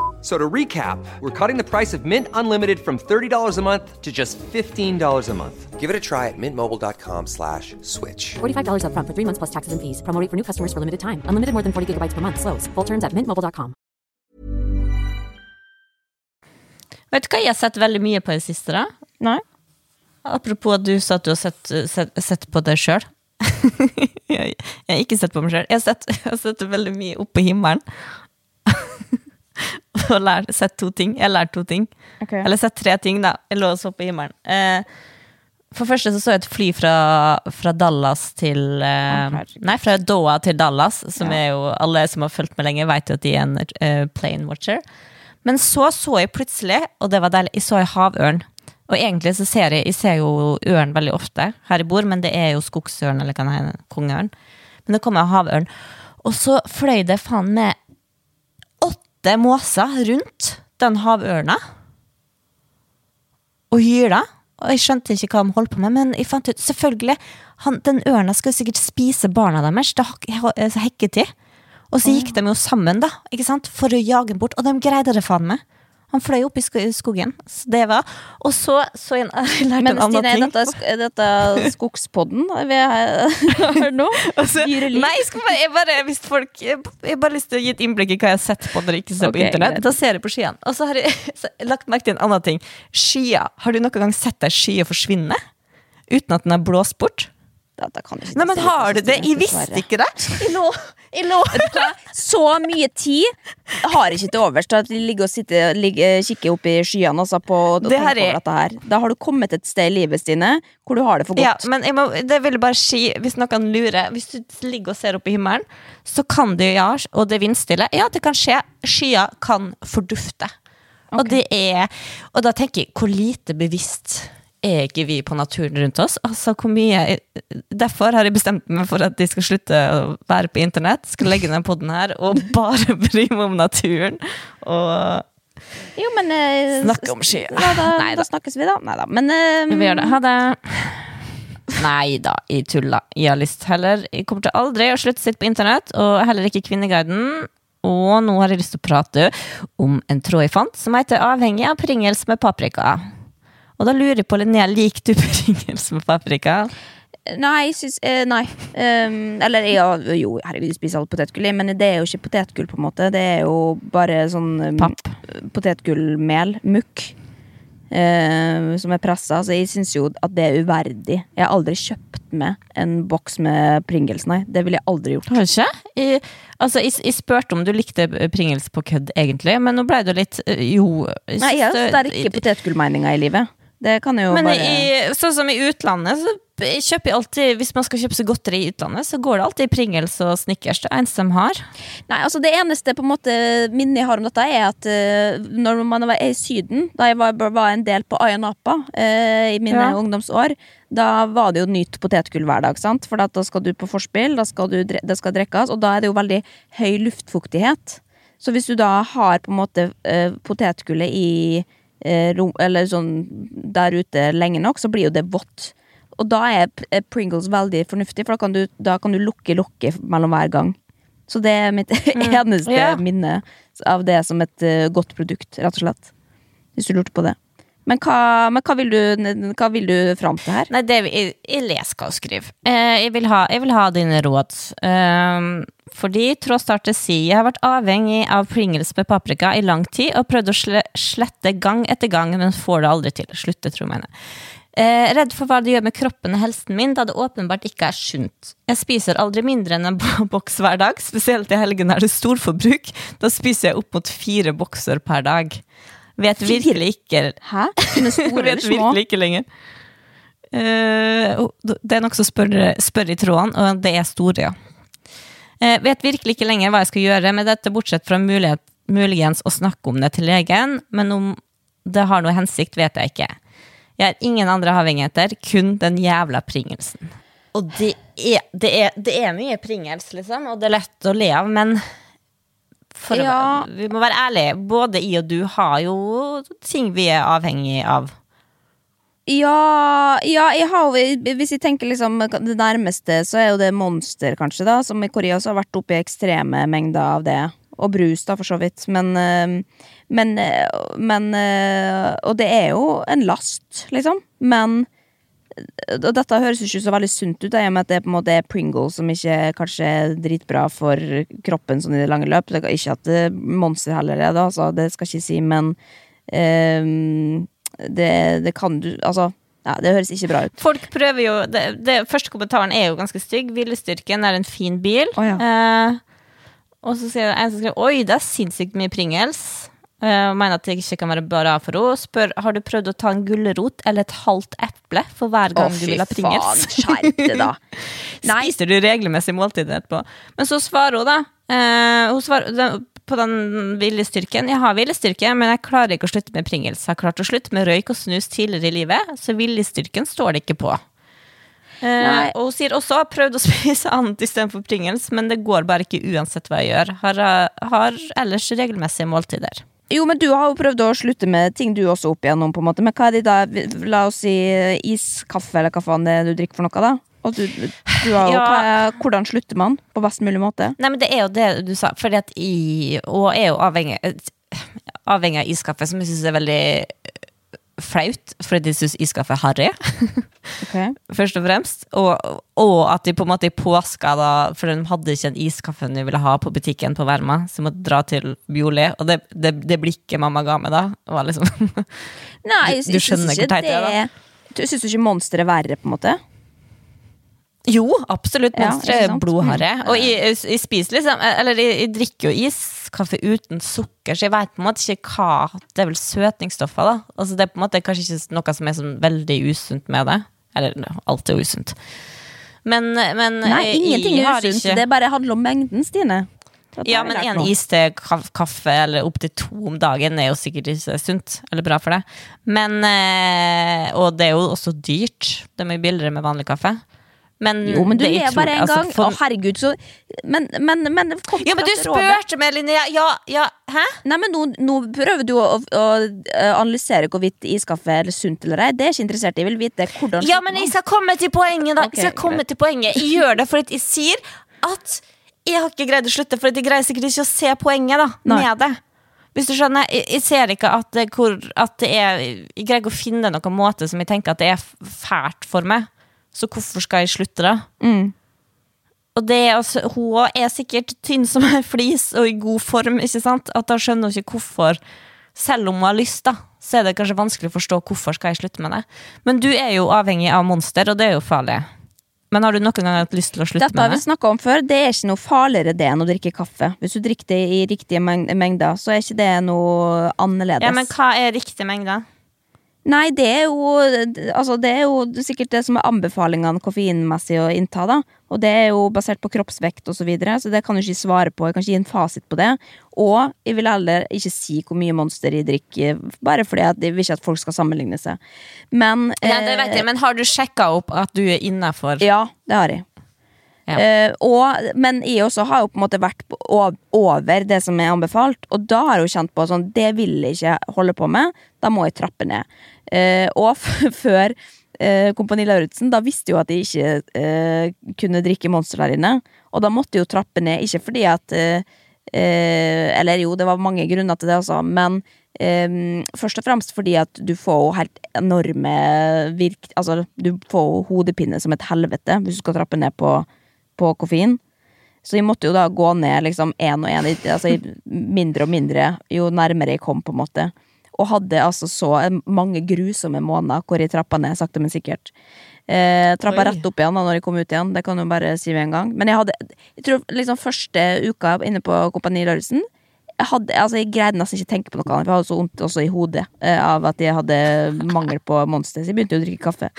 F- So to recap, we're cutting the price of Mint Unlimited from $30 a month to just $15 a month. Give it a try at mintmobile.com slash switch. $45 upfront for three months plus taxes and fees. Promo for new customers for limited time. Unlimited more than 40 gigabytes per month. Slows. Full terms at mintmobile.com. Vet du hva jeg har sett veldig mye på i det siste? da? Nei. Apropos at du sa at du har sett, sett, sett på deg sjøl. jeg, [LAUGHS] jeg har ikke sett på meg sjøl. Jeg, har sett- jeg har sett veldig mye opp på himmelen. [LAUGHS] [LAUGHS] og lært, sett to ting. Jeg lærte to ting. Okay. Eller sett tre ting, da. Jeg lå og så på himmelen. Eh, for første så så jeg et fly fra, fra Dallas til eh. Nei, fra Doha til Dallas, som er jo Alle som har fulgt med lenge, vet jo at de er en uh, plane watcher. Men så så jeg plutselig, og det var deilig, jeg så en havørn. Og egentlig så ser jeg, jeg ser jo ørn veldig ofte her jeg bor, men det er jo skogsørn eller kan det hende kongeørn. Men det kommer havørn. Og så fløy det faen meg åtte måser rundt den havørna og hyla. Og jeg skjønte ikke hva de holdt på med, men jeg fant ut selvfølgelig han, Den ørna skal sikkert spise barna deres. Det er eh, hekketid. Og så gikk de jo sammen, da, for å jage den bort, og de greide det faen meg. Han fløy opp i skogen. Så det var Og så så [LAUGHS] jeg, lærte Men en annen Stine, er ting. dette, sk- er dette skogspodden vi [LAUGHS] har nå? Altså, Dyreliv? Nei, jeg, bare, jeg, bare, hvis folk, jeg, jeg bare lyst til å gi et innblikk i hva jeg har sett på når jeg ikke ser okay, på internett. greit. Da ser jeg på skiene. Og så har jeg, [LAUGHS] så lagt merke til en annen ting. Skia. Har du noen gang sett ei skye forsvinne? Uten at den er blåst bort? Kan ikke Nei, men har du det? Jeg visste ikke det! Jeg lå. Så mye tid har ikke til overs til at vi ligger og sitter, ligger, kikker opp i skyene altså, på, og Det tenker er- over dette her. Da har du kommet et sted i livet, Stine, hvor du har det for godt. Ja, men må, det vil bare si, hvis noen lurer Hvis du ligger og ser opp i himmelen, så kan det ja, og det er vindstille. Ja, det kan skje. Skyer kan fordufte. Og det er Og da tenker jeg, hvor lite bevisst er ikke vi på naturen rundt oss? Altså, hvor mye Derfor har jeg bestemt meg for at de skal slutte å være på internett. Skal legge ned podden her og [LAUGHS] bare bry meg om naturen. Og Jo, men eh, Snakke om skyer. Ja, da, [LAUGHS] Nei da da. snakkes vi, da. Nei da. Men eh, Vi gjør det. Ha det. Nei da, jeg tulla. Jeg har lyst heller Jeg kommer til aldri å slutte å sitte på internett, og heller ikke Kvinneguiden. Og nå har jeg lyst til å prate om en tråd jeg fant, som heter 'Avhengig av pringels med paprika'. Og da lurer jeg på, Linnea, liker du Pringles [LAUGHS] med paprika? Nei, jeg syns eh, Nei. Um, eller ja, jo, herregud, jeg spiser alt potetgull, i, men det er jo ikke potetgull, på en måte. Det er jo bare sånn um, Papp. Potetgullmel. Mukk. Uh, som er pressa. Så jeg syns jo at det er uverdig. Jeg har aldri kjøpt meg en boks med Pringles, nei. Det ville jeg aldri gjort. Har du ikke? Jeg, altså, jeg, jeg spurte om du likte Pringles på kødd, egentlig, men nå ble det litt eh, Jo. Nei, jeg har sterke potetgullmeninger i livet. Det kan jo Men bare i, sånn som i utlandet, så kjøper jeg alltid Hvis man skal kjøpe seg godteri i utlandet, så går det alltid i Pringles og Snickers. Det eneste de har. Nei, altså Det eneste på en måte minnet jeg har om dette, er at uh, når man var i Syden, da jeg var, var en del på Ayia Napa eh, i mine Ja. ungdomsår, da var det jo nytt potetgull hver dag. sant? For da skal du på forspill, da skal du, det skal drikkes, og da er det jo veldig høy luftfuktighet. Så hvis du da har på en måte uh, potetgullet i rom, eller sånn der ute lenge nok, så blir jo det vått. Og da er eh, Pringles veldig fornuftig, for da kan du, da kan du lukke lokket mellom hver gang. Så det er mitt [LAUGHS] eneste yeah. minne av det som et eh, godt produkt, rett og slett. Hvis du lurte på det. Men hva, men hva, vil, du, hva vil du fram til her? Nei, det, jeg, jeg leser hva hun skriver. Eh, jeg, vil ha, jeg vil ha dine råd. Um, fordi Trådstarter sier jeg har vært avhengig av Pringles med paprika i lang tid og prøvd å slette gang etter gang, men får det aldri til. Slutte, tror jeg mener. Eh, redd for hva det gjør med kroppen og helsen min, da det åpenbart ikke er sunt. Jeg spiser aldri mindre enn en boks hver dag, spesielt i helgene er det storforbruk. Da spiser jeg opp mot fire bokser per dag. Vet virkelig ikke Hæ? Eller [LAUGHS] Vet virkelig ikke lenger. Uh, det er noe som spør, spør i tråden, og det er store, ja. Uh, vet virkelig ikke lenger hva jeg skal gjøre med dette, bortsett fra mulighet, muligens å snakke om det til legen, men om det har noe hensikt, vet jeg ikke. Jeg har ingen andre avhengigheter, kun den jævla pringelsen. Og det er, det, er, det er mye pringels, liksom, og det er lett å le av, men for å, vi må være ærlige, både I og du har jo ting vi er avhengig av. Ja, ja jeg har, hvis jeg tenker liksom det nærmeste, så er jo det Monster, kanskje, da. Som i Korea også har vært oppe i ekstreme mengder av det. Og brus, da, for så vidt. Men, eh, men, eh, men eh, Og det er jo en last, liksom. Men og dette høres ikke så veldig sunt ut, i og med at det på en måte er Pringles, som ikke kanskje er dritbra for kroppen sånn i det lange løp. Det er ikke at det Monster heller er det, altså, det skal jeg ikke si, men um, det, det kan du Altså, ja, det høres ikke bra ut. Folk prøver jo det, det Første kommentaren er jo ganske stygg. Viljestyrken er en fin bil. Oh, ja. eh, og så sier det en som skriver Oi, det er sinnssykt mye pringels. Eh, og mener at det ikke kan være bra for henne. Spør har du prøvd å ta en gulrot eller et halvt eple for hver gang du vil ha skjerp deg, da. [LAUGHS] Nei. Spiser du regelmessig måltid etterpå? Men så svarer hun, da. Uh, hun svarer, på den viljestyrken. Jeg har viljestyrke, men jeg klarer ikke å slutte med pringels. Jeg har klart å slutte med røyk og snus tidligere i livet, så viljestyrken står det ikke på. Uh, og hun sier også har prøvd å [LAUGHS] spise annet istedenfor pringels, men det går bare ikke uansett hva jeg gjør. Har, har ellers regelmessige måltider. Jo, men du har jo prøvd å slutte med ting du også opp igjennom, på en måte. Men hva er det da? La oss si iskaffe, eller hva faen det er du drikker for noe, da? Og du, du har Ja. hva hvordan slutter man på best mulig måte? Nei, men det er jo det du sa, fordi at i Og er jo avhengig Avhengig av iskaffe, som jeg syns er veldig eh, flaut, fordi de syns iskaffe er harry. [LAUGHS] Okay. først og fremst. Og, og at de på en måte i påska, da, for de hadde ikke en iskaffe de ville ha på butikken på Verma, så de måtte dra til Bjoli. Og det, det, det blikket mamma ga meg da, var liksom Nei, [LAUGHS] jeg du du skjønner hvor teit det er, da. Syns du ikke Monster er verre, på en måte? Jo, absolutt. Ja, Monstre ikke er. Mm. Og jeg, jeg spiser liksom Eller jeg, jeg drikker jo iskaffe uten sukker, så jeg vet på en måte ikke hva Det er vel søtningsstoffer, da. Altså Det er på en måte kanskje ikke noe som er sånn veldig usunt med det. Eller alt er usunt. Men, men Nei, ingenting jeg er usunt. ikke- Det bare handler om mengden, Stine. Ja, men én en til kaffe eller opptil to om dagen er jo sikkert ikke sunt eller bra for deg. Men, eh, og det er jo også dyrt. Det er mye billigere med vanlig kaffe. Men, Jo, men du det er lever bare en altså, gang. for- Å, herregud, så Men, men, men kom Ja, men du spurte meg, Linnea! Ja, ja, hæ? Nei, men nå, nå prøver du å, å, eh, analysere hvorvidt iskaffe er sunt eller ei. Det er ikke interessert i. Jeg vil vite hvordan Ja, men jeg skal komme til poenget, da. Okay, jeg skal komme til poenget. Jeg gjør det fordi jeg sier at jeg har ikke greid å slutte, for jeg greier sikkert ikke å se poenget da, Nei. med det. Hvis du skjønner, jeg, jeg ser ikke at det, hvor, at det er Jeg greier ikke å finne noen måte som jeg tenker at det er fælt for meg. Så hvorfor skal jeg slutte, da? Mm. Og det er altså, hun er sikkert tynn som en flis og i god form, ikke sant? At da skjønner hun ikke hvorfor. Selv om hun har lyst, da, så er det kanskje vanskelig å forstå hvorfor skal jeg slutte med det. Men du er jo avhengig av Monster, og det er jo farlig. Men har du noen gang hatt lyst til å slutte Dette har med vi det? snakka om før. Det er ikke noe farligere det enn å drikke kaffe. Hvis du drikker det i riktige meng mengder, så er ikke det noe annerledes. Ja, men hva er riktige mengde? Nei, det er jo Altså, det er jo sikkert det som er anbefalingene koffeinmessig å innta, da. Og det er jo basert på kroppsvekt og så videre, så det kan du ikke svare på. Jeg kan ikke gi en fasit på det. Og jeg vil heller ikke si hvor mye Monster jeg drikker, bare fordi jeg vil ikke at folk skal sammenligne seg. Men Ja, det vet jeg, men har du sjekka opp at du er innafor? Ja, det har jeg. Ja. Eh, og, men jeg også har jo på en måte vært over det som er anbefalt, og da har jeg jo kjent på sånn Det vil jeg ikke holde på med. Da må jeg trappe ned. Eh, og [LAUGHS] før eh, Kompani Lauritzen, da visste jo at de ikke eh, kunne drikke Monster der inne. Og da måtte jo trappe ned, ikke fordi at Eller jo, det var mange grunner til det, altså, men eh, først og fremst fordi at du får jo helt enorme virk... Altså, du får jo hodepine som et helvete hvis du skal trappe ned på, på koffein. Så jeg måtte jo da gå ned liksom én og én, altså mindre og mindre jo nærmere jeg kom, på en måte. Og hadde altså så mange grusomme måneder hvor jeg trappa ned sakte, men sikkert. Eh, trappa Oi. rett opp igjen da når jeg kom ut igjen. Det kan du bare si med en gang. Men jeg hadde Jeg tror liksom første uka inne på Kompani Lauritzen jeg, hadde, altså jeg greide nesten ikke å tenke på noe annet, for jeg hadde så vondt også i hodet eh, av at jeg hadde mangel på Monster. Så jeg begynte jo å drikke kaffe.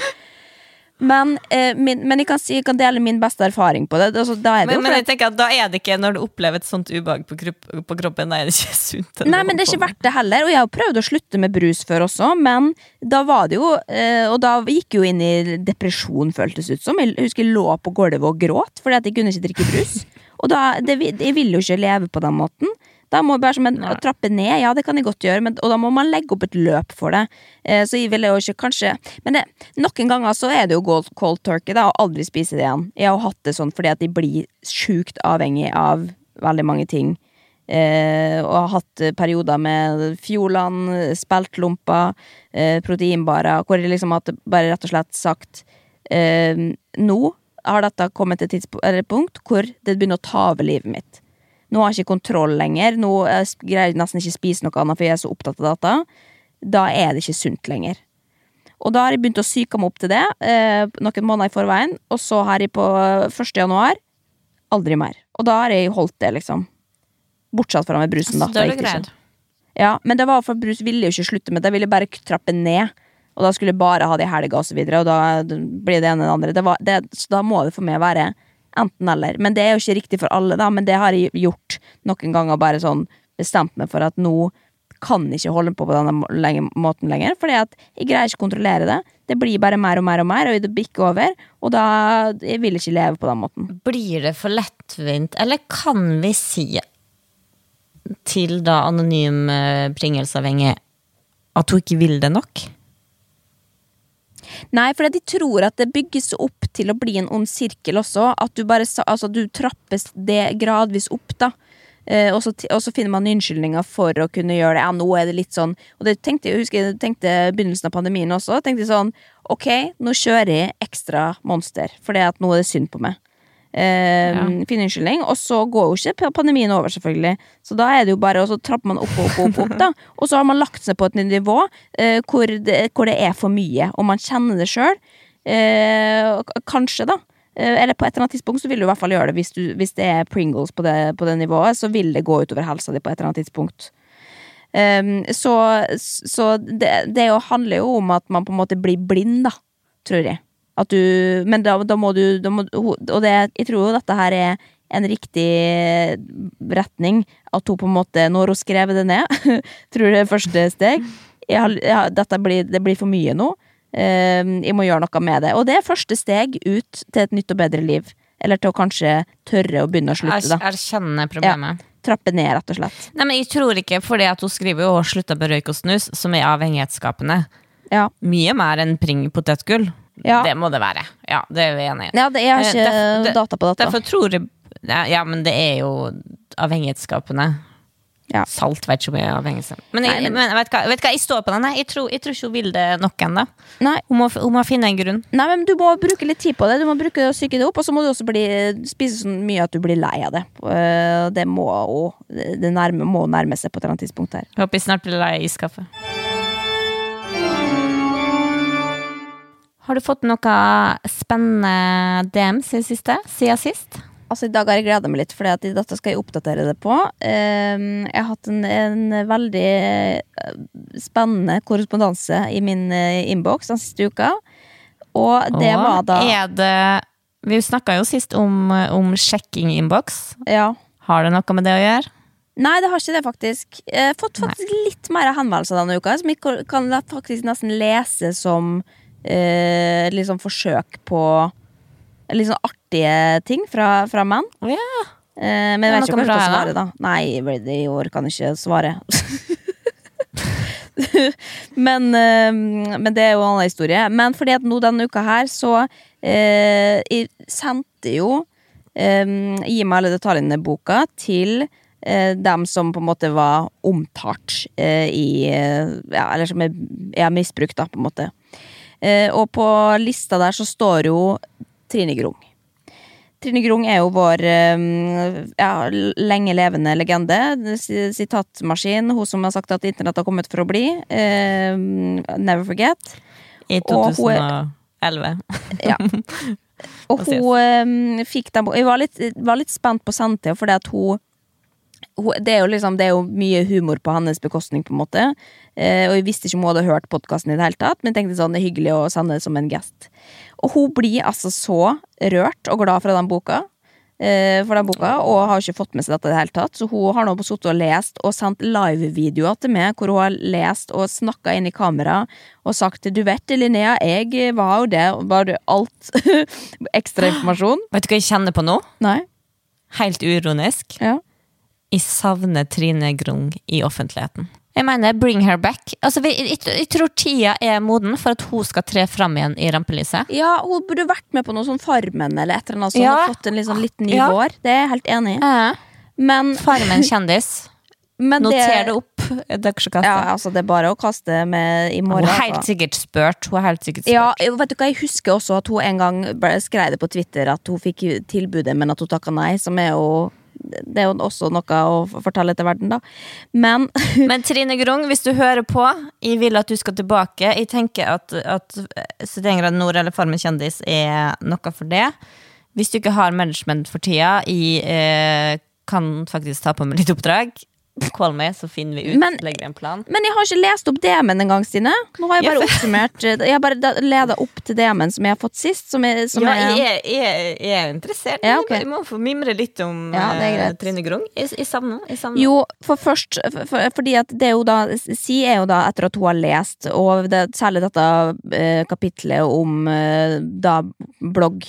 Men, eh, min, men jeg, kan si, jeg kan dele min beste erfaring på det. Altså, da er det Men, jo men jeg tenker at da er det ikke når du opplever et sånt ubehag på, kropp, på kroppen, da er det ikke [LAUGHS] sunt. Nei, men det er ikke verdt det heller. Og jeg har prøvd å slutte med brus før også, men da var det jo eh, Og da gikk jo inn i depresjon, føltes ut som. Jeg husker jeg lå på gulvet og gråt fordi at jeg kunne ikke drikke brus. [LAUGHS] Og da, det, jeg vil jo ikke leve på den måten. Da må bare som en, trappe ned, ja det kan jeg godt gjøre, men, og da må man legge opp et løp for det. Eh, så jeg ville jo ikke kanskje Men det, noen ganger så er det jo cold, cold turkey, da, og aldri spise det igjen. Jeg har hatt det sånn fordi at jeg blir sjukt avhengig av veldig mange ting. Eh, og har hatt eh, perioder med Fjordland, speltlomper, eh, proteinbarer, hvor jeg liksom har bare rett og slett sagt eh, Nå har dette kommet til et tidspunkt, et punkt hvor det begynner å ta over livet mitt. Nå har jeg ikke kontroll lenger. Nå eh, greier jeg nesten ikke spise noe annet, for jeg er så opptatt av data. Da er det ikke sunt lenger. Og da har jeg begynt å psyke meg opp til det eh, noen måneder i forveien, og så har jeg på 1. januar aldri mer. Og da har jeg holdt det, liksom. Bortsett fra med brusen, da. Så da har gikk det ikke. Ja, men det var for brus ville jo ikke slutte med det. Jeg ville bare trappe ned. Og da skulle jeg bare ha det i helga og så videre, og da blir det ene og det andre. Det var, det, så da må det for meg være enten eller. Men det er jo ikke riktig for alle, da. Men det har jeg gjort noen ganger, bare sånn bestemt meg for at nå kan jeg ikke holde på på denne måten lenger, fordi at jeg greier ikke å kontrollere det. Det blir bare mer og mer og mer, og det bikker over. Og da jeg vil ikke leve på den måten. Blir det for lettvint, eller kan vi si til da anonym eh, pringelsavhengig at hun ikke vil det nok? Nei, for de tror at det bygges opp til å bli en ond sirkel også. At du bare altså, du trappes det gradvis opp, da. Eh, og, så, og så finner man unnskyldninger for å kunne gjøre det. Ja, nå er det litt sånn Og det tenkte jeg, husker jeg tenkte begynnelsen av pandemien også. Tenkte sånn Ok, nå kjører jeg ekstra monster, fordi at nå er det synd på meg. Eh, finne unnskyldning. Og så går jo ikke pandemien over, selvfølgelig. Så da er det jo bare Og så trapper man opp og opp, opp, opp da. [LAUGHS] Og så har man lagt seg på et nivå eh, hvor, det, hvor det er for mye, og man kjenner det sjøl. Eh, kanskje, da. Eh, eller på et eller annet tidspunkt så vil du i hvert fall gjøre det. Hvis, du, hvis det er Pringles på det, på det nivået, så vil det gå utover helsa di på et eller annet tidspunkt. Um, så så det, det handler jo om at man på en måte blir blind, da, tror jeg. At du, men da, da må du da må, Og det, jeg tror jo dette her er en riktig retning. At hun på en måte når hun skrev det ned. [LAUGHS] tror det er første steg. Jeg jeg dette blir, det blir for mye nå. Ehm, jeg må gjøre noe med det. Og det er første steg ut til et nytt og bedre liv. Eller til å kanskje tørre å begynne å slutte, Er, erkjenne problemet. Trappe ned, rett og slett. Nei, men jeg tror ikke, fordi at hun skriver jo 'slutta med røyk og snus', som er avhengighetsskapende. Ja. Mye mer enn pring potetgull. Ja. Det må det være. Ja, det er vi enig i. Ja, det, jeg har Eh, ikke derfor, det- data på dette. Derfor tror jeg ja, men det er jo avhengighetsskapende. Ja. Salt vet ikke om jeg er avhengig. Men, jeg, Nei, men- men vet, du hva, vet hva, jeg står på den. Jeg tror, jeg tror ikke hun vil det nok ennå. Hun, må- hun må finne en grunn. Nei, men Du må bruke litt tid på det. Du må bruke og psyke det opp, og så må du også bli, spise så mye at du blir lei av det. Eh, Det må det nærme, må nærme seg på et eller annet tidspunkt her. Jeg håper jeg snart blir lei av iskaffe. Har du fått noe spennende DMs i siste? Siden sist? Altså, I dag har jeg gleda meg litt, for dette skal jeg oppdatere det på. Eh, Jeg har hatt en, en veldig eh, spennende korrespondanse i min eh, innboks den siste uka. Og det Åh, var da Er det Vi snakka jo sist om, om sjekking innboks. Ja. Har det noe med det å gjøre? Nei, det har ikke det, faktisk. Jeg har fått faktisk litt mer henvendelser denne uka, som jeg kan faktisk nesten lese som eh, sånn forsøk på litt sånn artige ting fra, fra menn. Oh, yeah. Eh, men jeg vet ikke om jeg skal svare, da. Nei, i år kan ikke svare. [LAUGHS] men, eh, men det er jo en annen historie. Men fordi at nå denne uka her, så eh, Jeg sendte jo eh, Gi meg alle detaljene i boka til eh, dem som på en måte var omtalt eh, i eh, Ja, eller som er, er misbrukt, da, på en måte. Eh, og på lista der så står jo Trine Grung. Trine Grung er jo vår eh, ja, lenge levende legende. Sitatmaskin. Hun som har sagt at internett har kommet for å bli. Uh, never forget. I Og hun er- 2011. Ja. [LAUGHS] Og hun fikk dem Jeg var litt, var litt spent på sendetida, fordi at hun det, er jo liksom, det er jo mye humor på hans bekostning, på en måte. Eh, og jeg visste ikke om hun hadde hørt podkasten i det hele tatt, men tenkte sånn, det er hyggelig å sende det som en gest. Og hun blir altså så rørt og glad fra den boka. eh, For den boka, og har ikke fått med seg dette i det hele tatt. Så hun har nå sittet og lest og sendt livevideoer til meg hvor hun har lest og snakka inn i kamera og sagt 'du vet Linnea, jeg var jo det', bare alt [LAUGHS] ekstra informasjon. [GASPS] Vet du hva jeg kjenner på nå? Nei. Helt uironisk. Ja. Jeg savner Trine Grung i offentligheten. Jeg mener, bring her back. Altså, jeg, jeg tror tida er moden for at hun skal tre fram igjen i rampelyset. Ja, hun burde vært med på noe sånn Farmen eller et eller annet sånt. Ja. har Fått en litt, sånn litt ny Ja. vår. Det er jeg helt enig i. Men, Farmen kjendis. [LAUGHS] men Noter det opp. Dere skal. Ja, altså, det er bare å kaste med i morgen. Hun er helt altså. sikkert spurt. Hun er helt sikkert spurt. Ja, vet du hva, jeg husker også at hun en gang skrev det på Twitter at hun fikk tilbudet, men at hun takka nei, som er jo Det er jo også noe å fortelle til verden, da. Men [LAUGHS] Men Trine Grung, hvis du hører på, jeg vil at du skal tilbake. Jeg tenker at, at 71 grader nord eller Farmen kjendis er noe for det. Hvis du ikke har management for tida, jeg eh, kan faktisk ta på meg litt oppdrag. Meg, så finner vi ut. Men- legger en plan. Men jeg har ikke lest opp DM-en engang, Stine. Nå har jeg bare oppsummert Jeg har bare leda opp til DM-en som jeg har fått sist. Som jeg, som ja, jeg jeg, jeg er interessert. Ja, okay. Jeg må få mimre litt om Ja, eh. Trine Grung. Jeg, jeg savner jeg. Jo, for først for, for, Fordi at det jo da Si er jo da etter at hun har lest, og det, særlig dette eh, kapitlet om eh, da blogg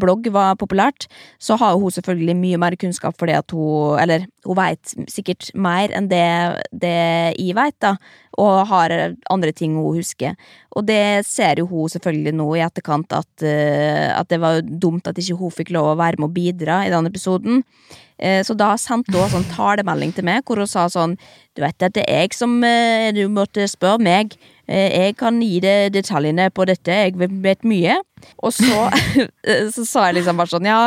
blogg var populært, så har hun selvfølgelig mye mer kunnskap fordi at hun Eller hun veit sikkert mer enn det, det jeg veit, da, og har andre ting hun husker. Og det ser jo hun selvfølgelig nå i etterkant, at, eh, at det var dumt at ikke hun fikk lov å være med og bidra i den episoden. Eh, Så da sendte hun en sånn talemelding til meg hvor hun sa sånn Du vet det er jeg som eh, Du måtte spørre meg. Eh, Jeg kan gi deg detaljene på dette. Jeg vet mye. Og så, [LAUGHS] så sa jeg liksom bare sånn Ja,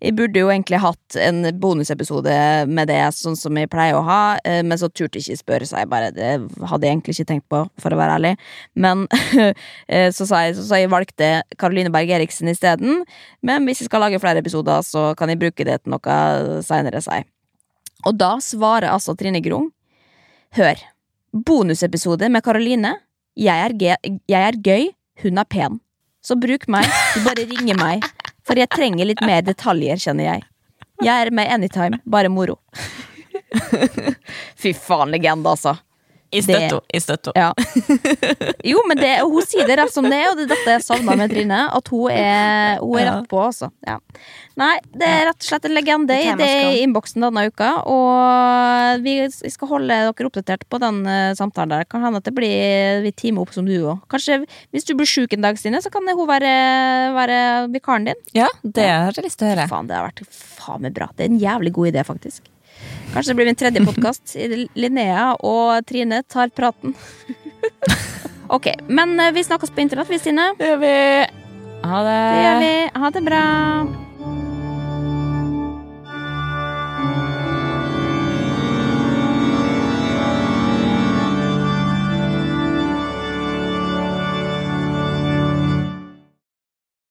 jeg burde jo egentlig hatt en bonusepisode med det, sånn som jeg pleier å ha, eh, men så turte jeg ikke spørre, så jeg bare Det hadde jeg egentlig ikke tenkt på, for å være ærlig. Men [LAUGHS] eh, så sa jeg, så sa jeg valgte Caroline Berg Eriksen isteden. Men hvis jeg skal lage flere episoder, så kan jeg bruke det til noe seinere, sa jeg. Og da svarer altså Trine Grung Hør. Bonusepisode med Karoline. Jeg er, jeg er gøy, hun er pen. Så bruk meg. Du bare ringer meg. For jeg trenger litt mer detaljer, kjenner jeg. Jeg er med anytime. Bare moro. Fy faen, legende, altså. I det- støtto. I støtto. Ja. [LAUGHS] Jo, men det, hun sier det rett som det, og det er dette jeg savna med Trine. At hun er, hun er rett på, altså. Ja. Nei, det er rett og slett en legende i Det det i innboksen denne uka. Og vi skal holde dere oppdatert på den eh, samtalen der. Kan hende at det blir vi teamer opp som du òg. Kanskje hvis du blir sjuk en dag, Stine, så kan hun være, være vikaren din. Ja, det har jeg lyst til å høre. Faen, det har vært faen meg bra. Det er en jævlig god idé, faktisk. Kanskje det blir min tredje [LAUGHS] podkast. Linnea og Trine tar praten. [LAUGHS] ok, men eh, vi snakkes på internett, vi, Stine. Det gjør vi. Ha det. Det gjør vi. Ha det bra.